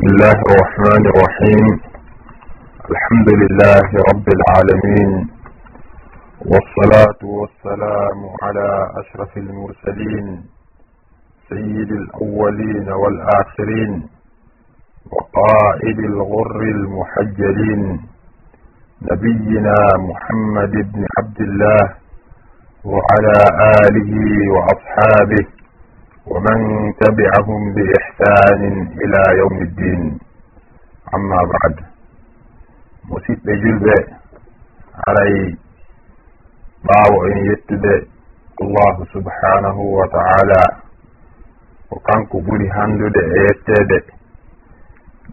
بسم الله الرحمن الرحيم الحمد لله رب العالمين والصلاة والسلام على أشرف المرسلين سيد الأولين والآخرين وقائد الغر المحجلين نبينا محمد بن عبد الله وعلى آله وأصحابه ومن تبعهم بإحسان إلى يوم الدين. أما بعد. musidɓe julɓe haray ɓaawo en yettude allahu subhanahu wa taala ko kanko ɓuri handude e yettede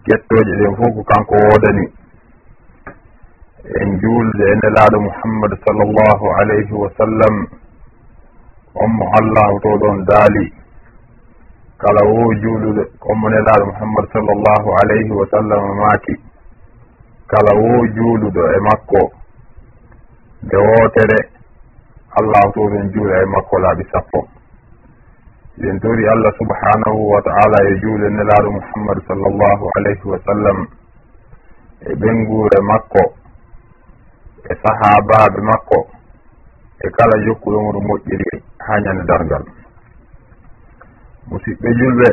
gettoje ɗen fof ko kanko woodani en juulde e nelaaɗo muhammadu sallllahu alayhi wa sallam on mo allahu to ɗon daali kala wo juuluɗo commonelal mouhammad sallllahu alayhi wa sallam maaki kala wo juuluɗo e makko nde wootere allah toɗon juula e makko laaɓi sappo. Eɗen tori allah subhanahu wa taala e juule nelaɗo mouhammad sallllahu alayhi wa sallam e ɓenguure makko e sahabaɓe makko e kala jokkuɗo mum moƴƴiri ha ñande dargal musidɓe julɓe.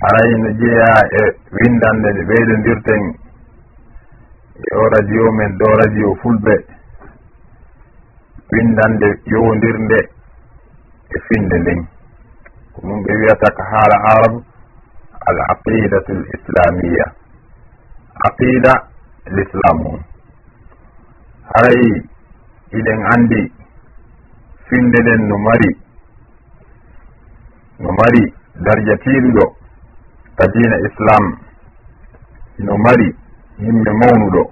Haray no jeeya e windande nde ɓeydodirten e o radio men ɗo radio fulɓe. Windande yowodirnde e finde nden. Ko ɗum ɓe wiyata ko haala arab al aqidatu l islamia aqida l islam on. Haray iɗen andi finde nden no mari no mari darja tiiɗuɗo ka adina islam no mari yimɓe mawnuɗo.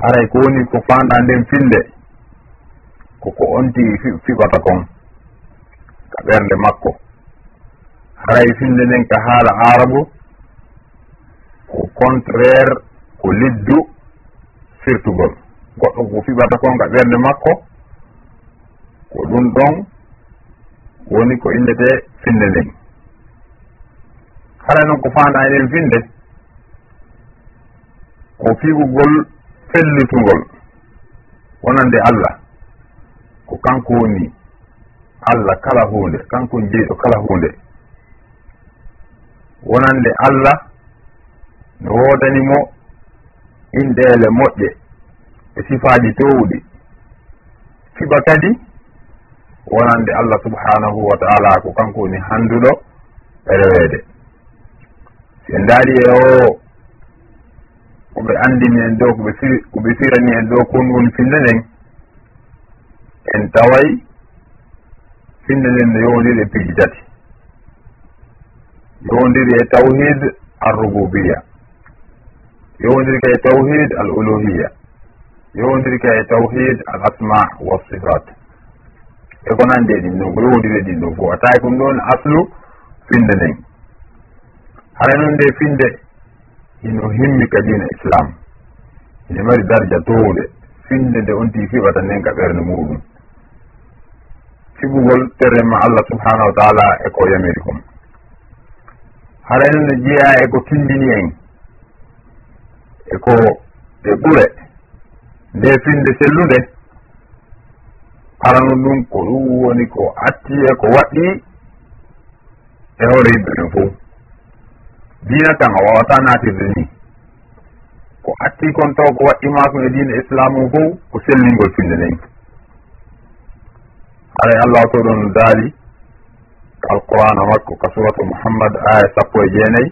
Haray ko woni ko fanɗa nden finde koko onti fiɓata kon ka ɓernde makko. Haray finde nden ka haala arabu ko contraire ko liddu firtugol. Goɗɗo ko fiɓata kon ka ɓernde makko ko ɗum ɗon woni ko indete finde nden kala noon ko fanda enen finde ko fiigugol fellitugol wonande allah. Ko kanko woni allah kala hunde kanko jeyɗo kala hunde wonande allah no woodanimo inɗele moƴƴe e sifaji towɗi. Fiɓa kadi wonande allah subhanahu wa taala ko kanko woni handuɗo e reweede si en daari e o koɓe andini en dow koɓe koɓe firani en dow kon woni finde nden en taway finde nden no yowndiri e piiji tati. Yowndiri e tawhid arrububiya. Yowndiri ka e tawhid al uluhiya yowndiri ka e tawhid al asma wa sifat e ko nande e ɗin ɗon ko yowdire ɗin ɗon ko a tawi ɗum ɗon aslu finde nden hara noon nde finde ino himmi ka dina islam. Ine mari darja towde finde nde onti fiɓata nden ka ɓerde muɗum. Fiɓugol terrema allah subhanahu wa taala e ko yamiri kon. Hara noon ne jeeya e ko tindini en e ko e ɓure. Nde finde sellude arano ɗum ko ɗum woni ko atti e ko waɗɗi e hoore yimɓe ɓen fof diina tan a wawata natirde ni. Ko atti kon taw ko waɗɗi makum e diina islamu fof ko sellingol finde nden haray allah to ɗon daali alqur'ana makko ka suratu mouhammad aya sappo e jeenayyi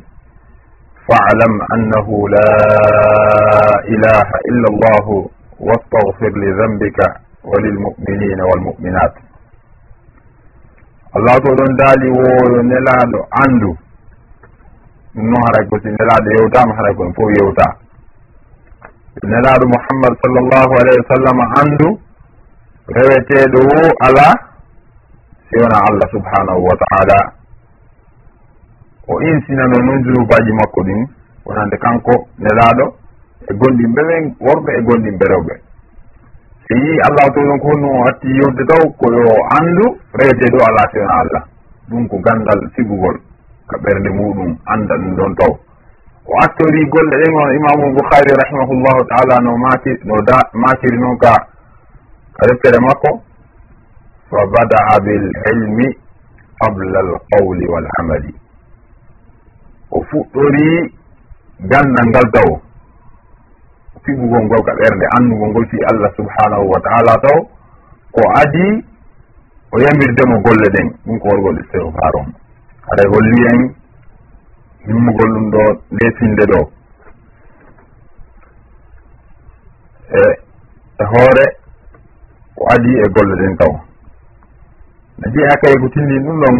falam annahu la ilaha illa allahu wastagfir li dambika walilmuminina walmuminat allah to ɗon daali woyo nelaɗo andu ɗum noon haray ko si nelaɗo yewtama haray kon fof yewta nelaɗo mouhammad sallllahu alayhi wa sallam andu reweteɗo wo ala siwona allah subhanahu wa taala o insinano noon junubaji makko ɗin wonande kanko nelaɗo e gonɗimɓe ɓen worɓe e gonɗimɓe rewɓe si yi allah to ɗon ko no hatti yodde taw koyo andu anndu rewde ɗo ala sewna allah. Ɗum ko gandal sigugol ka ɓernde muɗum anda ɗum ɗon taw. O attori golle ɗen on imamu bouhari rahimahullahu taala no maki no da makiri noon ka ka deftere makko. Fa badaa bililmi qabla alqawli walamali o fuɗɗori gandal ngal taw siggugol ngol ka ɓerde anndugol ngol fi allah subhanahu wa taala taw ko adi o yamirdemo golle ɗen ɗum ko worgol istihfar on haɗa e holli en himmugol ɗum ɗo lesinde ɗo. E e hoore ko adi e golle ɗen taw. No jeeya kay ko tindin ɗum ɗon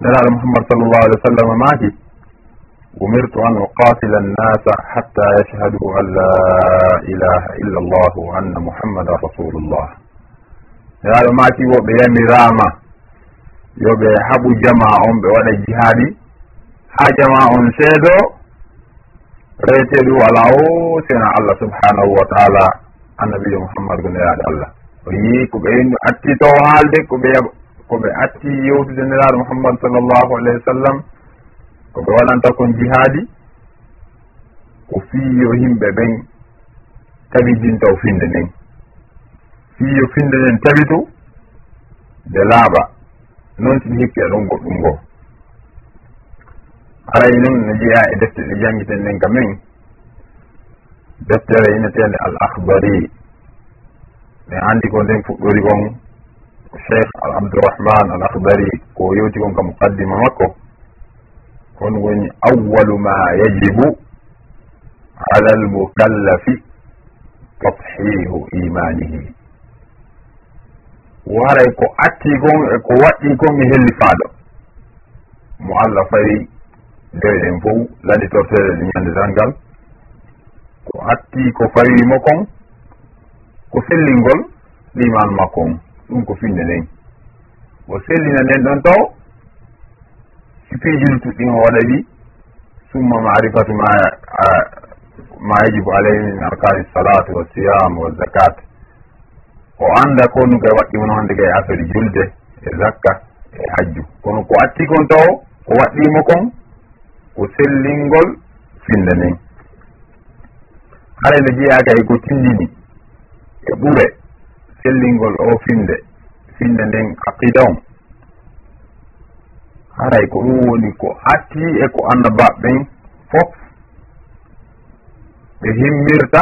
nelaɗo muhammad sallllahu alih wa sallam maaki umirtu an uqatila annasa hatta yashhadu an la ilaha illa allah wa anna muhammadan rasulullah yaɗo maki woɓe yamirama yoɓe haɓu jama on ɓe waɗa jihaadi ha jama on seedo reeteɗu ala o sena allah subhanahu wa taala annabijo muhammad ko neraɗo allah o yi ko ɓe atti to haalde koɓe koɓe atti yewtude neraɗo muhammad sallllahu alayhi wa sallam koɓe waɗanta kon jihaadi ko fiiyo yimɓe ɓen tabidintaw finde nden. Fiiyo finde nden tabitu nde laaɓa. Noon tigi hikki e ɗon goɗɗum ngoo aray noon no jeeya e defte ɗe jangiten nden ka men. Deftere inetende al akhbari mi anndi ko nden fuɗɗori kon cheikh al abdourahman al akhbari ko yewti kon ka muqaddima makko. kon woni awalu ma yajibu ala almukallafi tashihu imanihi waray ko atti gon ko waɗɗi kon mi helli faaɗo. Mo allah fayi ndeyɗen fof landitorteɗe ɗe ñande tan ngal. Ko atti ko fawimo kon ko sellingol liman makko on ɗum ko finde nden. O sellina nden ɗon taw tijil ko ɗin waɗaɗi summa marifatu ma ma yajibu alayhi min arkani salatu wa siyam wa zakat. O anda ko nu kay waɗɗi mono hannde kay affaire julde e zakka e hajju. Kono ko atti kon taw ko waɗɗimo kon ko sellingol finde nden hara nde jeeya kay ko tindini e ɓure sellingol o finde finde nden aqida on. haray ko ɗum woni ko atti e ko annabaɓe fof. Ɓe himmirta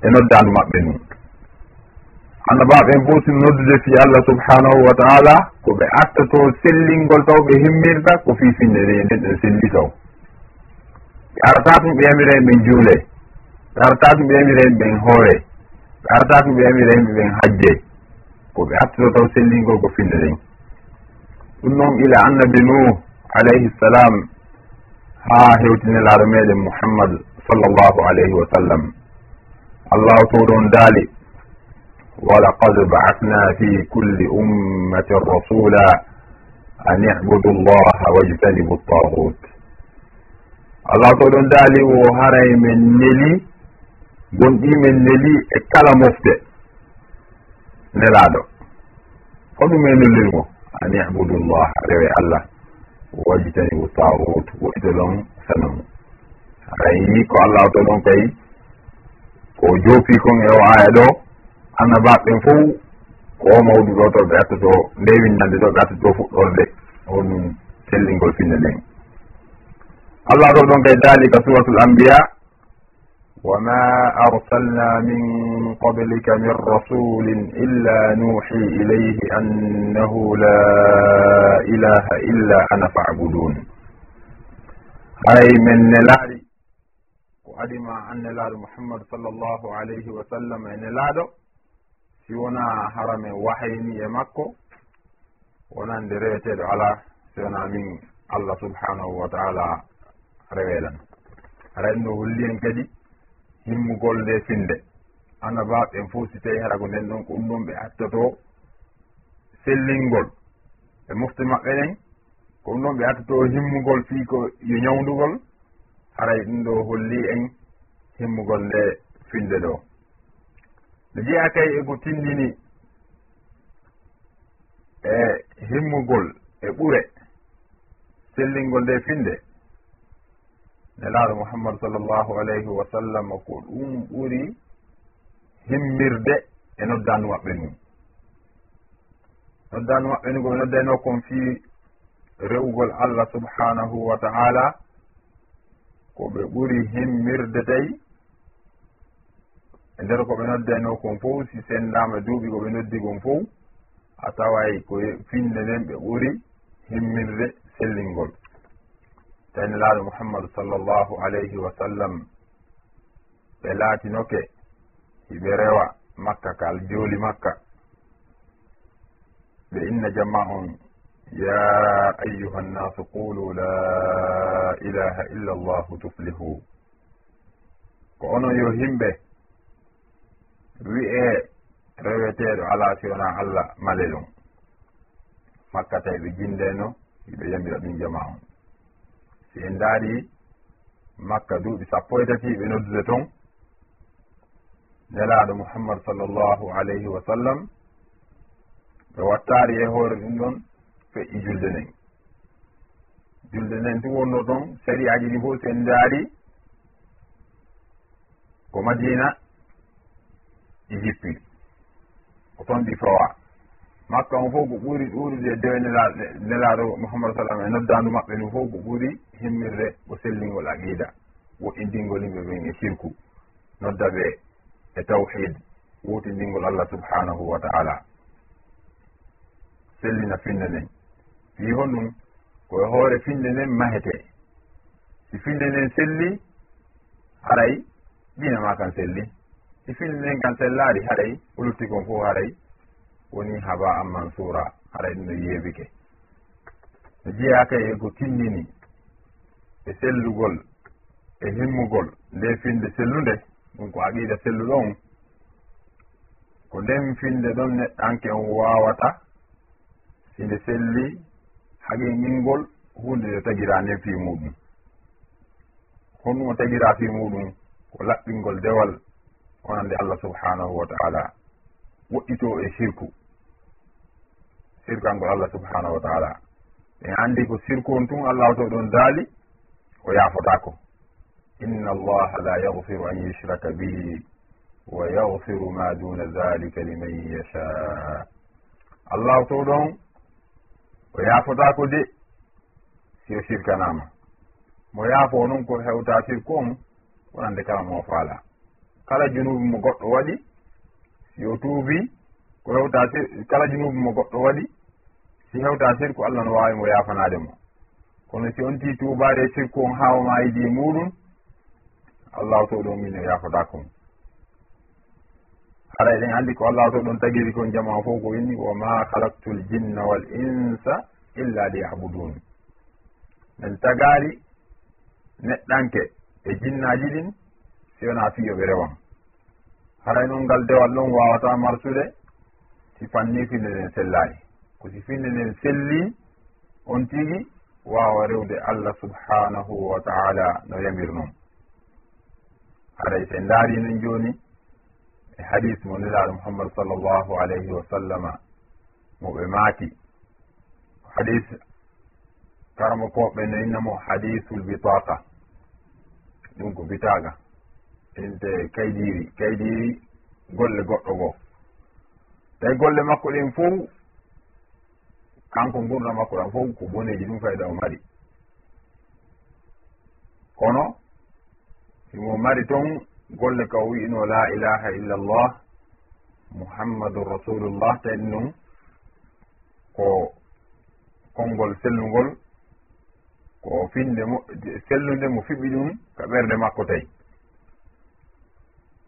e noddandu maɓɓe ni. Annabaɓe en foti noddude fi allah subhanahu wa taala ko ɓe attato sellingol taw ɓe himmirta ko fi finde nde nden ɗen selli taw. Ɓe arata tum ɓe yamira ɓen juule. Ɓe arata tum ɓe yamira ɓen hoore ɓe arata tum ɓe yamira ɓen hajje. Ko ɓe attato taw sellingol ko finde nden ɗum noon ila annabi nuh alayhi salam. Ha hewtinelaɗo meɗen muhammad sallllahu alayhi wa sallam. Allahu towɗon daali. Walaqad baatna fi kulli ummatin rasula an ibudu llaha wajtanibu ltagut allah towɗon daali o haray men neli gonɗi men neli e kala mofte. Nelaɗo. Ko ɗume nolirmo an ihbudullah rewe allah wajitanibu taut woɗɗito ɗon sanamu aɗan yi ko allah to ɗon kay ko joopi kon e o aya ɗo annabaɓen fof ko o mawɗu ɗo to ɓe attoto ndewinnande ɗo ɓe attoto fuɗɗorde honum sellingol finna nden allah to ɗon kay dalika suratul ambiya وما أرسلنا من قبلك من رسول إلا نوحي إليه أنه لا إله إلا أنا فاعبدون. هاي من نلاري وأدم أن نلار محمد صلى الله عليه وسلم إن نلارو سيونا حرم وحيني مكو ونندريتد على سيونا من الله سبحانه وتعالى روالا رأينا هلين kadi himmugol nde finde annabaɓe fof si tawi haɗa ko nden ɗon ko ɗum ɗon ɓe attoto sellingol. Ɓe mofte maɓɓe ɗen ko ɗum ɗon ɓe attoto himmugol fii ko yo ñawdugol haray ɗum ɗo holli en himmugol nde finde ɗo. Nde jeeya kay eko tindini e himmugol e ɓure sellingol nde finde nelaaɗo mouhammad sallllahu alayhi wa sallam ko ɗum ɓuri himmirde e noddandu maɓɓe ndu noddandu maɓɓe ndu koɓe noddayno kon fi rewugol allah subhanahu wa taala ko ɓe ɓuri himmirde tawi e nder ko ɓe noddayno kon fof si sendama duuɓi ko ɓe noddi kon fof a taway ko e finde nden ɓe ɓuri himmirde sellingol. ɓen laaɗo mouhammadou sallllahu alayhi wa sallam ɓe laatinoke hiɓe rewa makka kal jooli makka. Ɓe inna jamma on ya ayuha nnasu qulu la ilaha illa llahu tuflihu. Ko onon yo himɓe wi'e reweteɗo alaa siwona allah male ɗum makka tawi ɓe jindeno hiɓe yamira ɗum jama on si en daari makka duuɓi sappo e tati ɓe noddude toon nelaaɗo muhammad sallllahu alayhi wa sallam ɓe wattaari e hoore ɗum ɗon feƴƴi julde nden. Julde nden tu wonno ɗon sariyaji ɗi fof sen daari ko madina e jippi ko toon ɗi fawa makka on fof ko ɓuuri ɗuurude dewnelaaɗe nelaɗo mouhamadou sallam e, e noddandu maɓɓe ndu fof ko ɓuuri himmirde ko sellingol aqida woɗɗindingol yimɓe ɓen e sirku nodda ɓe e tawhid wutindingol allah subhanahu wa taala. Sellina finde nden fi hon ɗum koye hoore finde nden mahete. Si finde nden selli haray ɗina ma kan selli. Si finde nden kan sellaari haray o lutti kon fof haray. woni haba an mansura hara ɗum no yeebike no jeyaka e ko timmini e sellugol e himmugol nde finde sellunde ɗum ko aqida selluɗo on. Ko nden finde ɗon neɗɗanke on wawata sinde selli haqiqingol hunde nde tagira nden fi muɗum. Honɗum o tagira fi muɗum ko laɓɓingol dewal onande allah subhanahu wa taala woɗɗito e sirku sirkangol allah subhanahu wa taala. En anndi ko sirku on tun allah to ɗon daali o yaafotako. Inna allaha la yahfiru an yushraka bihi wa yahfiru ma duna dalika liman yasha. Allahu to ɗon o yaafotako de si o sirkanama mo yaafo noon ko hewta sirku on wonande kala mo faala. Kala junubi mo goɗɗo waɗi si o tuubi ko hewta kala junubi mo goɗɗo waɗi si hewta sirku allah no wawi mo yafanade mo. Kono si on ti tubade e sirku on hawama yidi muɗum allahu to ɗon min o yafodako mo hara eɗen andi ko allahu to ɗon tagiri kon jama fof ko winni wa ma halaktu l jinna wal insa illa li yabudun min tagari neɗɗanke e jinnaji ɗin si wona fiyoɓe rewan haray noon ngal dewal ɗon wawata marsude si fanni finde nden sellaani. ko si sifinde nden selli on tigi wawa rewde allah subhanahu wa taala no yamir noon haray sen daari nen joni e hadis mo nelaɗo muhammadou sall llahu alayhi wa sallama mo ɓe maaki hadis karamo koɓe no innamo hadisul bitaka ɗum ko bitaga inte kaydiri kaydiri golle goɗɗo goo tawi golle makko ɗen fof kanko gurdam makko ɗam fof ko boneji ɗum fayda o mari. Kono simo mari toon golle ka o wiino la ilaha illa llah muhammadun rasulullah tawi ɗum ko konngol sellungol ko finde mo sellunde mo fiɓi ɗum ka ɓerde makko tawi.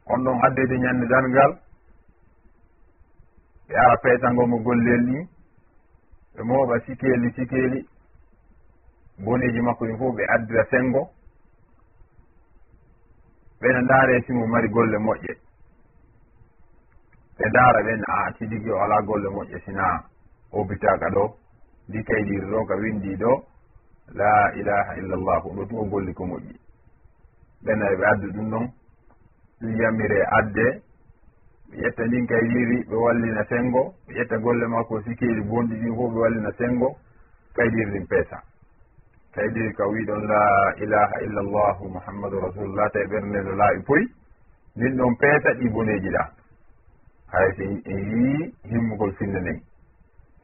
On ɗon addede ñande dangal ɓe ara peesango mo gollel ɗi ɓe mooɓa sikeeli sikeeli boneji makko ɗin fof ɓe addira sengo. Ɓena ndaare e simo mari golle moƴƴe. Ɓe ndaara ɓen ah, a sidigi o alaa golle moƴƴe sina o bitaka ɗo. Ndi kaydiri ɗo ka windi ɗo. La ilaha illa illallah ɗo tuma golli ko moƴƴi. Ɓena ɓe addu ɗum noon. Ɗum yamire adde. mi ƴetta ndin kay wiiri ɓe wallina sengo. Mi ƴetta golle makko sikeeli bonɗi ɗin fof ɓe wallina senngo kayɗirɗin peesa. Kayɗiri ka wiɗon la ilaha illa llahu mouhammadou rasulullah tawi ɓerneɗo laaɓi poyi. Ndin ɗon peesa ɗi boneji ɗa hay so en yii himmugol finde nden.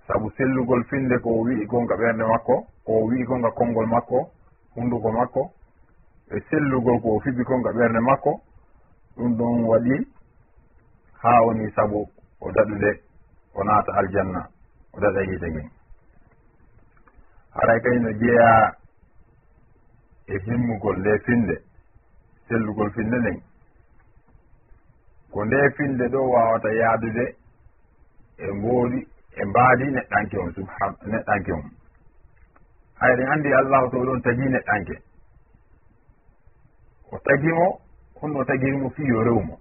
Saabu sellugol finde ko wi'i gonga ɓernde makko ko wi'i gonga konngol makko hunnduko makko e sellugol ko fiɓi konga ɓernde makko ɗum ɗon waɗi haa woni sabu o daɗude o naata aljanna o daɗa yiite ngen haray kay no jeeya e himmugol nde finde sellugol finde nden ko nde finde ɗo wawata yaadude e mboodi e mbaadi neɗɗanke on subhan neɗɗanke on. Hayɗen anndi allahu to ɗon tagi neɗɗanke. O tagimo honno tagirimo fii yo rewmo.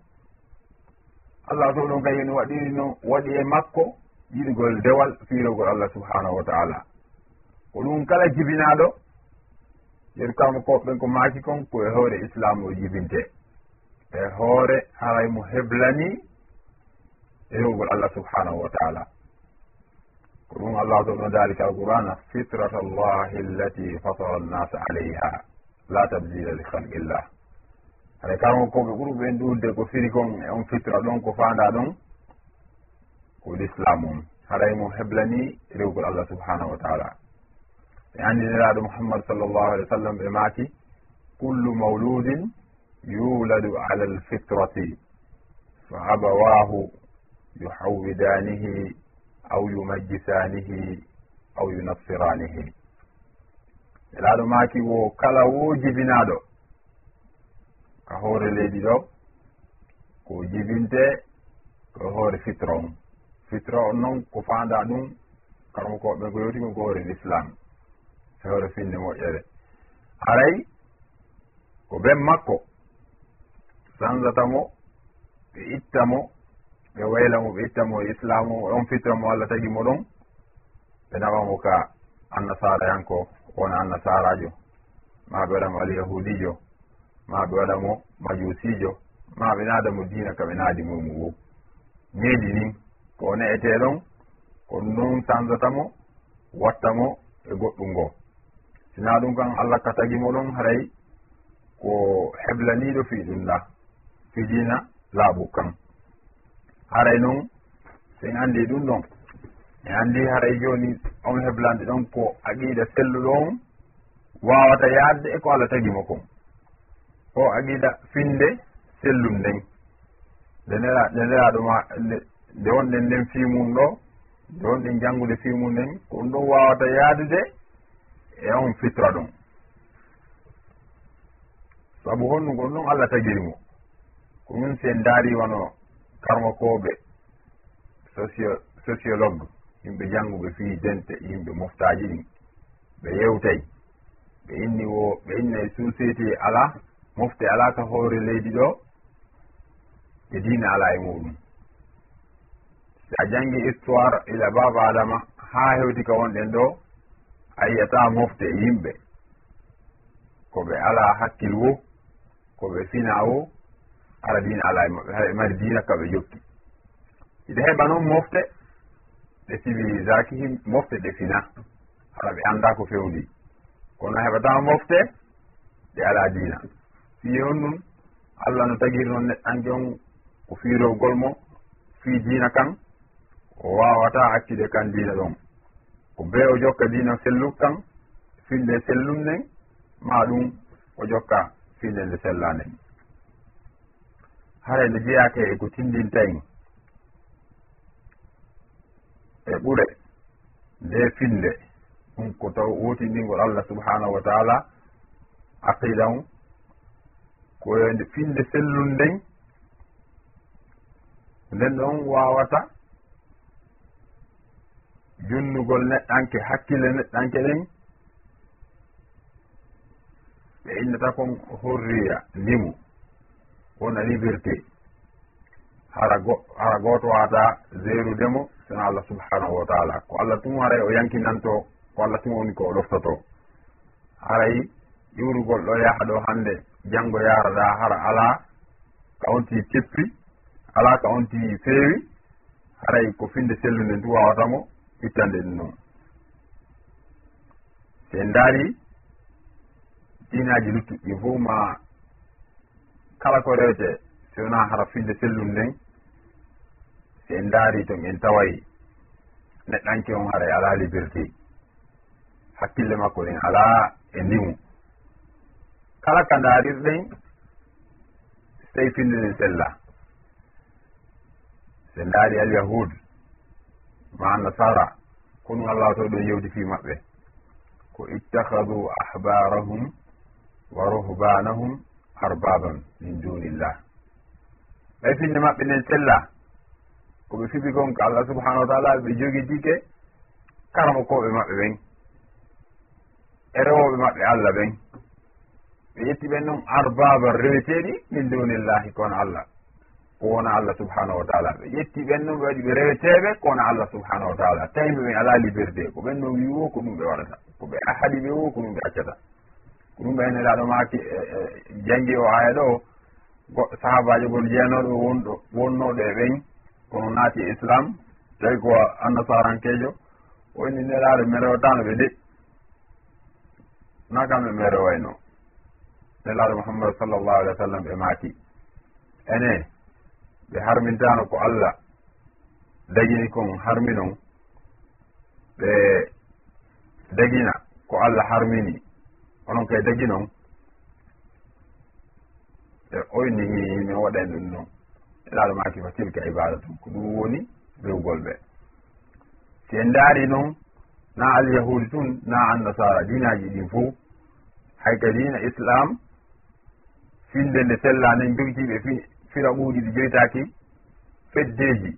allah to ɗum kay waɗiri no waɗi e makko yiɗgol dewal fiirogol allah subhanahu wa taala. Ko ɗum kala jibinaɗo yeru kama koɓɓen ko maaki kon ko e hoore islam o jibinte. E hoore haray mo heblani e rewgol allah subhanahu wa taala. Ko ɗum allah to ɗo dalika alqur'ana fitrata allahi allati fatara annasa alayha la tabdila li halqillah aɗa kanko koɓe ɓuuri ɓen ɗurde ko firi kon e on fitra ɗon ko fanda ɗon ko l'islam on haray mo heblani rewgol allah subhanahu wa taala. Ɓe andiniraɗo mouhammad sallllahu alih wa sallam ɓe maaki kullu mawludin yuladu ala alfitrati fa abawahu yuhawwidanihi aw yumajjisanihi aw yunassiranihi elaɗo maaki wo kala wo jibinaɗo ka hoore leydi ɗo ko jibinte ko hoore fitra on fitra on noon ko fanda ɗum karmakoɓe ko yewtimi ko hoore l'islam e hoore finde moƴƴere. Aray ko ɓen makko sansatamo ɓe ittamo ɓe waylamo ɓe ittamo islam o on fitra mo allah tagimo ɗon ɓe nawamo ka annasara yanko wona annasarajo ma ɓe waɗamo alyahudijo. ma ɓe waɗa mo majusijo ma ɓe naada mo diina ka ɓe naadi mumu wo. Miidi nin ko o ne'etee ɗon ko non tanzata mo watta mo e goɗɗum ngoo sina ɗum kan allah ka tagi mo ɗon haray ko heblaniiɗo fii ɗum nda fidiina laaɓu kan. Haray noon sen anndi ɗum ɗon e anndi haray jooni on heblande ɗon ko aqiida selluɗo on waawata yaadde e ko allah tagi mo kon. o aqida finde sellum nden. Nde nera nde neraɗo ma nde wonɗen nden fimum ɗo nde wonɗen janngude fimum nden ko ɗum ɗon wawata yaadude e on fitra ɗum. Sabu honnu kon ɗum allah tagiri mo. Komin si en daari wono karmakoɓe socio sociologue yimɓe jannguɓe fi dente yimɓe moftaji ɗin ɓe yewtay ɓe inni wo ɓe innayi société ala mofte alaka hoore leydi ɗo e diina ala e muɗum. Si a janngi histoire ila baba adama haa hewti ka wonɗen ɗo a yiyata mofte yimɓe. Ko ɓe ala hakkil wo ko ɓe fina wo ara diina ala e maɓɓe e mari diina ka ɓe jokki. Iɗa heɓa noon mofte ɗe civilisaki mofte ɗe fina haɗa ɓe annda ko fewndi. Kono heɓata mofte ɗe ala diina. fiye on ɗum allah no tagiri noon neɗɗanke on ko fiirowgol mo fii diina kan o wawata hakkide kan diina ɗon. Ko be o jokka diina sellu kan finde sellum nden ma ɗum o jokka finde nde sella nden hare nde jeyake e ko tindintayin e ɓure nde finde ɗum ko taw wotindingol allah subhanahu wa taala aqida ko wayde finde sellude nden nden ɗon wawata junnugol neɗɗanke hakkille neɗɗanke ɗen. Ɓe innata kon horriya limu wona liberté. Hara go hara goto wata zerudemo sona allah subhanahu wa taala. Ko allah tum haray o yankinanto ko allah tum woni ko o loftoto haray iwrugol ɗo yaha ɗo hande janngo yaaroɗa hara ala ka onti keppi ala ka onti feewi haray ko finde sellude ndu wawatamo ittande ɗum noon. Se daari dinaji luttuɗi fof ma kala ko rewte so wona hara finde sellum nden so en daari ton en taway neɗɗanke on haray ala liberté. Hakkille makko ɗen ala e ndimu. kala ka ndaarirɗen sey findini sella. Se ndaari alyahud ma nasara kono allah to ɗon yewdi fi maɓɓe. Ko ittahadu ahbarahum wa ruhbanahum arbaban min dunillah ɓay finde maɓɓe nden sella koɓe fiɓi kon ko allah subhanahu wa taala ɓe jogidike karamo koɓe maɓɓe ɓen. E rewoɓe maɓɓe allah ɓen. ɓe yetti ɓen noon arbaba reweteɗi min dunillahi kono allah. Ko wona allah subhanahu wa taala. Ɓe ƴetti ɓen noon ɓe waɗi ɓe reweteɓe kono allah subhanahu wa taala. Tawi ɓen ala liberté ko ɓen noon wi wo ko ɗum ɓe waɗata. Ko ɓe ahadi ɓe wo ko ɗum ɓe accata. Ko ɗum ɓe enelaɗo maki e, e, jangi o aya ɗo goɗɗo sahabajo gon jeenoɗo wonɗo wonnoɗo e ɓen kono naati e islam. Tawi ko annasarankejo o inni nelaɗo merewtano ɓe de na kamɓe merewayno nelaɗo muhammad sallllahu alih wa sallam ɓe maaki ene ɓe harmintano ko allah. Dagini kon harminon. Ɓe dagina ko allah harmini. Onon kay daginon. E oyni min waɗani ɗum noon nelaɗo maaki fa tilka ibada tum ko ɗum woni rewgol ɓe. Si en daari noon na alyahudi tun na annasara. Dinaji ɗin fo hay kadi na islam finde nde sella en jogitiɓe fira ɓuuɗi ɗi jogitaaki feddeji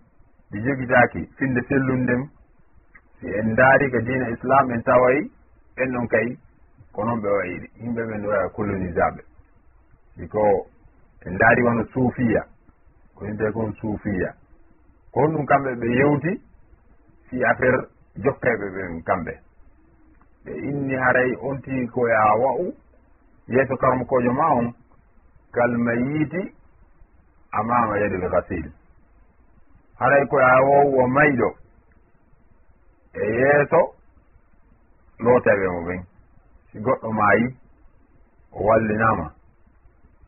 ɗi jogitaki finde sellude nden si en daari ko dina islam en tawayi ɓen ɗon kay ko noon ɓe wayiri yimɓe ɓen ɗo wawa colonisaɓe siko en daari wono suufiya ko yimɓe kon suufiya. Ko honɗum kamɓe ɓe yewti si affaire jokkeɓe ɓen kamɓe. Ɓe inni haray onti koye a wa'u yeeso karmakojo ma on kalmayiti amama yadil gasil haray koya wowo mayɗo e yeeso looteɓe mo ɓen si goɗɗo maayi o wallinama.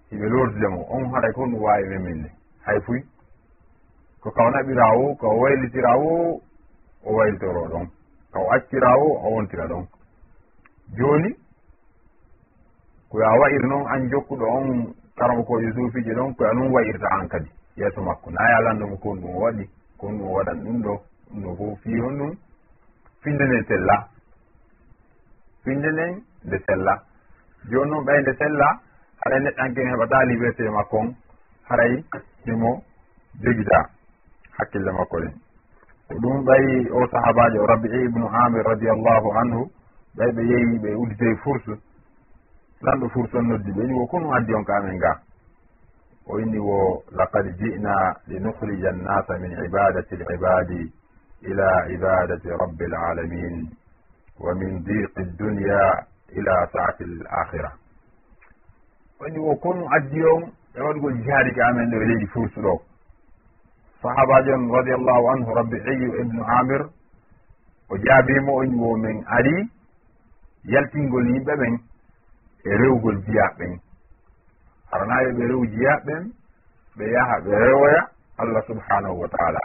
Hiɓe lordude mo on haɗay ko ɗum wawi meminne hay fuy ko kawnaɓira o ko waylitira o o waylitoro ɗon. Kaw accira o o wontira ɗon. Joni koya wayir noon an jokkuɗo on karan ko suufiji ɗon koye anum wayirta an kadi. Yeeso makko na yalannomo kon ɗum waɗi kon ɗum waɗan ɗum ɗo ɗum ɗo fof fi hon ɗum. Finde nden sella. Finde nden nde sella. Joni noon ɓay nde sella haɗa neɗɗanken heɓata liberté makko on. Haray himo jogita hakkille makko ɗen. Ko ɗum ɓay o sahabajo rabi'i ibnu amir radiallahu anhu ɓay ɓe yeehi ɓe udditey fursu. nanɗo furton noddi ɓe ni wo kono addi on kamen ga o inni wo laqad jina linukhrija annasa min ibadati libadi ila ibadati rabbi lalamin wa min diqi dunia ila saati l akhira o inni wo kono addi on e waɗgo jihaadi ke amen ɗo e leydi fursuɗo sahabajo on radiallahu anhu rabbi iyu ibnu amir o jaabimo o inni wo min ari yaltingol yimɓe ɓen e rewgol jiyaɓɓen. Haranaɓe ɓe rew jiyaɓɓen ɓe yaha ɓe rewoya allah subhanahu wa taala.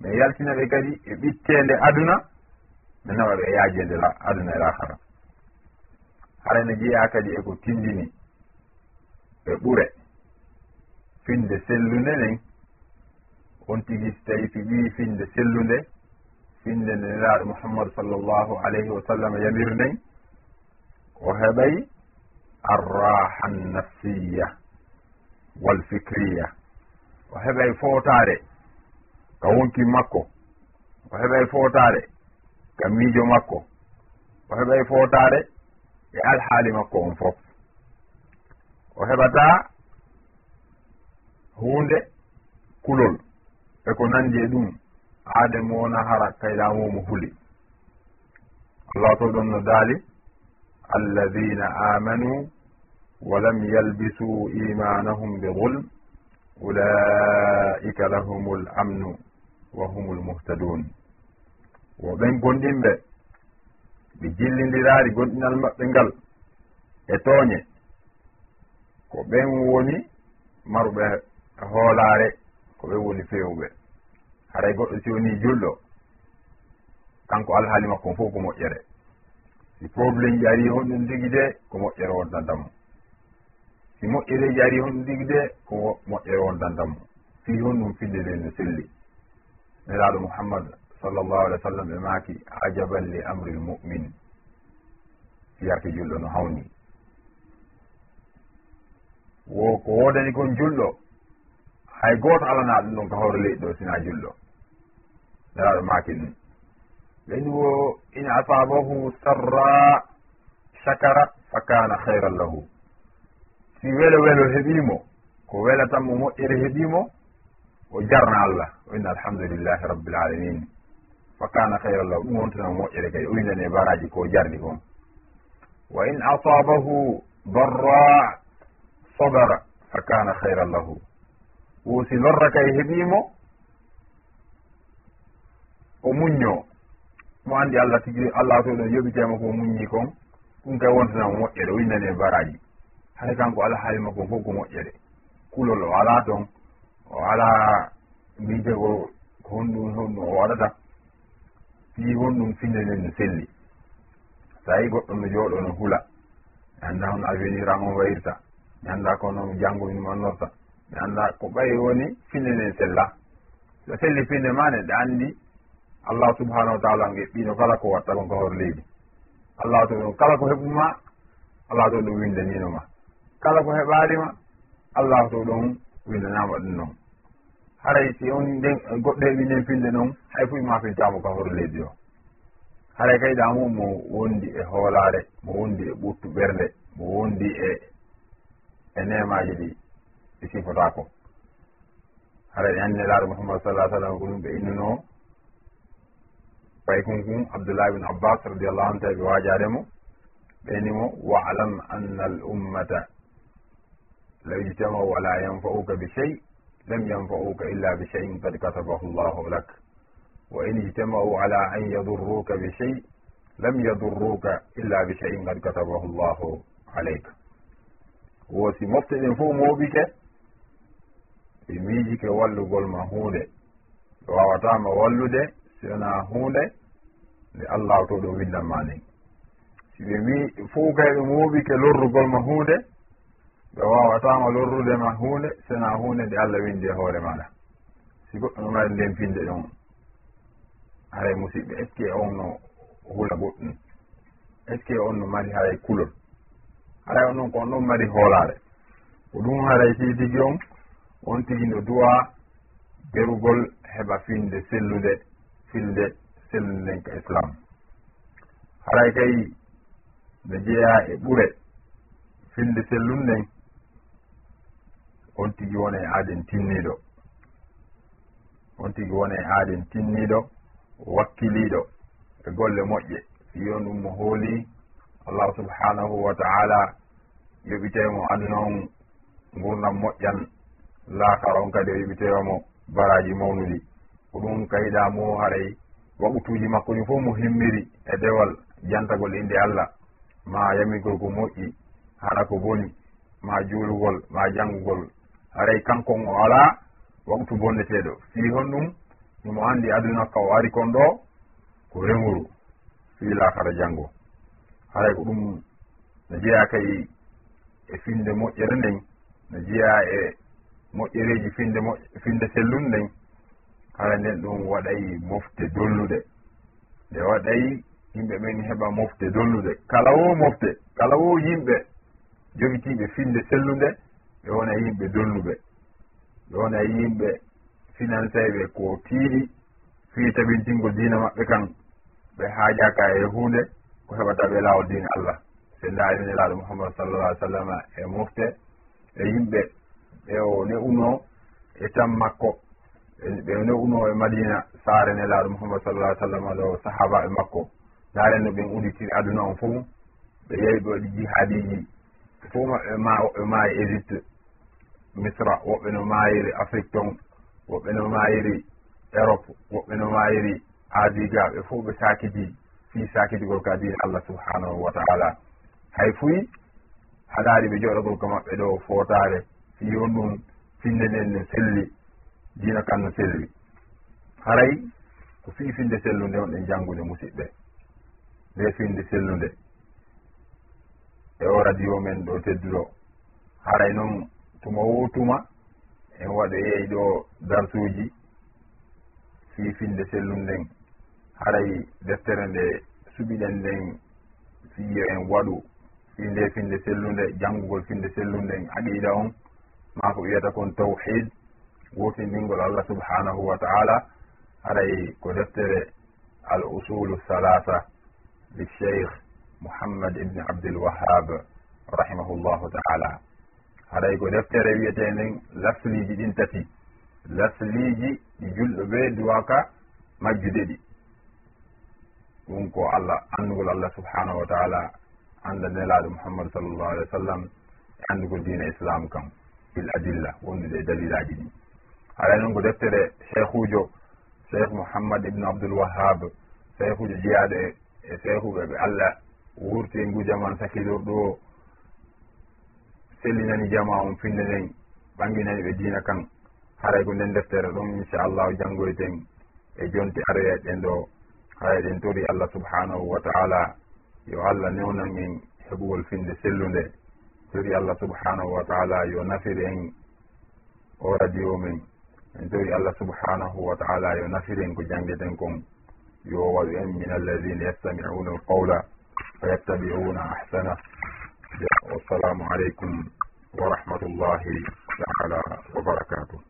Min yaltina ɓe kadi e ɓittende aduna mi nawa ɓe e yaajede la aduna e lahara harane jeeya kadi eko tindini ɓe ɓure. Finde sellunde nden on tigi so tawi fiɓii finde sellunde finde nde nelaɗo mouhammadu sallllahu alayhi wa sallam yamir nden o heɓay arraha annafsiya walfikriya o heɓay fotare ka wonki makko o heɓay fotare ka miijo makko o heɓay fotare e alhaali makko on fof o heɓata hunde kulol e ko nanndi e ɗum aade mo wona hara kayɗamomo huli allah to ɗon no daali الذين آمنوا ولم يلبسوا إيمانهم بظلم أولئك wa hum lmuhtadun wo ɓen gonɗinɓe ɓe jillidiraari gonɗinal maɓɓe ngal e tooñe ko ɓen woni maruɓe hoolaare ko ɓen woni feewɓe haray goɗɗo si woni julɗo kanko alhaali makko fof ko moƴƴere si probléme ji ari honɗum digi de ko moƴƴere wondantamo si moƴƴereji ari honɗum digi de ko moƴƴere wondantamo fi honɗum finde nde no selli nelaɗo mouhammad sallllahu alih w sallam ɓe maaki ajaban li amri l mumin fiyarke julɗo no hawni. Wo ko wodani kon julɗo hay gooto alana ɗum ɗon ko hawre leyɗi ɗo sina julɗo. Nelaɗo maaki ɗum. leydi wo in asabahu sarra chakara fa kana hayran lahu. Si welo welo heɓimo ko welatanmo moƴƴere heɓimo o jarna allah. O inna alhamdulillahi rabbil alamin. Fa kana hayran lahu. Ɗum wontanamo moƴƴere kay. O windane baraji ko jarni kon. Wa in asabahu darra sabara fa kana hayran lahu. Wo si lorra kay heɓimo o muñño. mo anndi allah tigi allah to ɗo yoɓitema ko muññi kon ɗum kay wontanamo moƴƴere o winnani e baraji hay kanko ala haalima kon fof ko moƴƴere. Kulol o ala toon o ala mbiyete ko ko honɗum honɗum o waɗata fii honɗum finde nden no selli. So yi goɗɗo no jooɗo no hula. Mi annda hono avenir an on wayirta mi annda ko janngo min mannorta mi annda ko ɓayi woni finde nden sella. So selli finde ma ne ɗe anndi allah subhanahu wa taala geɓɓino kala ko watta kon ko hor leydi. Allah to ɗum kala ko heɓuma allah to ɗum windaninoma kala ko heɓalima allah to ɗon windanama ɗum noon haray si on nden goɗɗo heɓi nden finde noon hay fo ima fintamo ka hor leydi o. Haray kayda mum mo wondi e hoolare mo wondi e ɓuttu ɓernde mo wondi e e nemaji ɗi ɗi sifotako haray anne laaɗo muhammad sallah sallam ko ɗum ɓe innuno fay kon kum abdoullah bin abbas radiallahu anu tawi ɓe wajaremo ɓenimo walam anna al ummata law ijtama wala yanfa'uka bi shey lam yanfa'uka illa bi sheyin qad katabahu llahu lak. Wa in ijtamau ala an yadurruka bi shey lam yadurruka illa bi sheyin qad katabahu llahu aleyka mofte ɗen fof mooɓike ɓe miijike wallugol ma hunde ɓe wawatama wallude sona hunde nde allah to ɗo windanma ni. Si ɓe wi fuu kay ɗum huuɓike lorrugol ma hunde ɓe wawatama lorrude ma hunde sena hunde nde allah windi e hoore maɗa. Si goɗɗo no wawi ndempinde ɗon haray musidɓe est ce que on no hula goɗɗum? Est ce que on no mari haray kulol? Haray on noon ko on ɗon mari hoolare ko ɗum haray si tigi on on tigi no duwa berugol heɓa finde sellude filde sellen ka islam. Haray kay ne jeeya e ɓure finde sellum nden on tigi wona e haaden tinniɗo on tigi wona e haaden tinniɗo wakkiliɗo e golle moƴƴe. Yon ɗum mo hooli allahu subhanahu wa taala yoɓitemo annoon gurdam moƴƴan. Laakaron kadi o yoɓitemo baraji mawnuɗi. Ko ɗum kayiɗa mo haray waɓutuji makko ɗi fof mo himmiri e dewal jantagol inde allah. Ma yamigol ko moƴƴi haɗa ko boni. Ma juulugol ma janngugol haray kankon o ala waktu bonneteɗo fii hon ɗum ɗumo anndi aduna ka o ari kon ɗo ko remuru. Fii laakara janngo. Haray ko ɗum no jeeya kay e finde moƴƴere nden no jeeya e moƴƴereji finde mo finde sellun nden. kala nden ɗum waɗay mofte dollude. Nde waɗay yimɓe ɓen heɓa mofte dollude. Kala wo mofte kala wo yimɓe jogitiɓe finde sellunde ɓe wona yimɓe dolluɓe ɓe wona yimɓe financéɓe ko tiiɗi fii tabintingol dina maɓɓe kan. Ɓe haajaka e hunde ko heɓata ɓe laawol dina allah. Se ndaari nelaaɗo mouhammadu sallallah ai sallam e mofte e yimɓe ɓe o ne uno e tan makko. ɓe no uno e madina saare nelaaɗo mouhammad sallallah sallam aɗo sahaba e makko. Ndaaren no ɓen uditiri aduna on fof ɓe yehi ɓe waɗi jihadiji. Fof maɓɓe ma woɓɓe maayi e e égypte misra woɓɓe no maayiri afrique ton woɓɓe no maayiri europe woɓɓe no maayiri asie ga ɓe fof ɓe sakiti fii sakitigol ka dine allah subhanahu wa taala. Hay fuyi haɗaari ɓe jooɗogol ko maɓɓe ɗo footaare. Fi yon ɗum finde nden no selli. diina kan no selli haray ko fiifinde sellude wonɗen janngude musidɓe. Nde finde sellude. E o radio men ɗo tedduɗo. Haray noon tuma wo tuma en waɗoyey ɗo darsuji. Fiifinde sellum nden haray deftere nde suɓiɗen nden fiyo en waɗu. Finde finde sellunde janngugol finde sellum nden aqiida on ma ko wiyata kon tawhid. wurtindingol allah subhanahu wa taala. Haray ko deftere al usulu salasa li cheikh mouhammad ibni abdilwahab rahimahullahu taala. Haray ko deftere wiyetenden lasliji ɗin tati. Lasliji ɗi julɗo ɓe duwaka majjude ɗi. Ɗum ko allah andugol allah subhanahu wa taala anda nelaɗo mouhammadu sallllahu alih wa sallam e andugol dina islam kam fil adilla wondude e dalilaji ɗi. alay noon ko deftere cheikhujo cheikh mouhammad ibnu abdoulwahab cheikhujo jeyaɗo e cheikhuɓe ɓe allah wurti e ngu jaman sakidor sellinani jama on finde nden ɓanginani ɓe diina kan. Haray ko nden deftere ɗon inchallahu janngoyten e jonti aroya e ɗen ɗo. Haya ɗen tori allah subhanahu wa taala. Yo allah newnan en heɓugol finde sellunde tori allah subhanahu wa taala yo nafir en o radio men. en jogi allah subhanahu wa taala yo nafiren ko jangeten kon. Yo waɗu en min alladina yastamiuna alqawla fa yattabiuna ahsana. Wassalamu aleykum wa rahmatullahi taala wa barakatuh.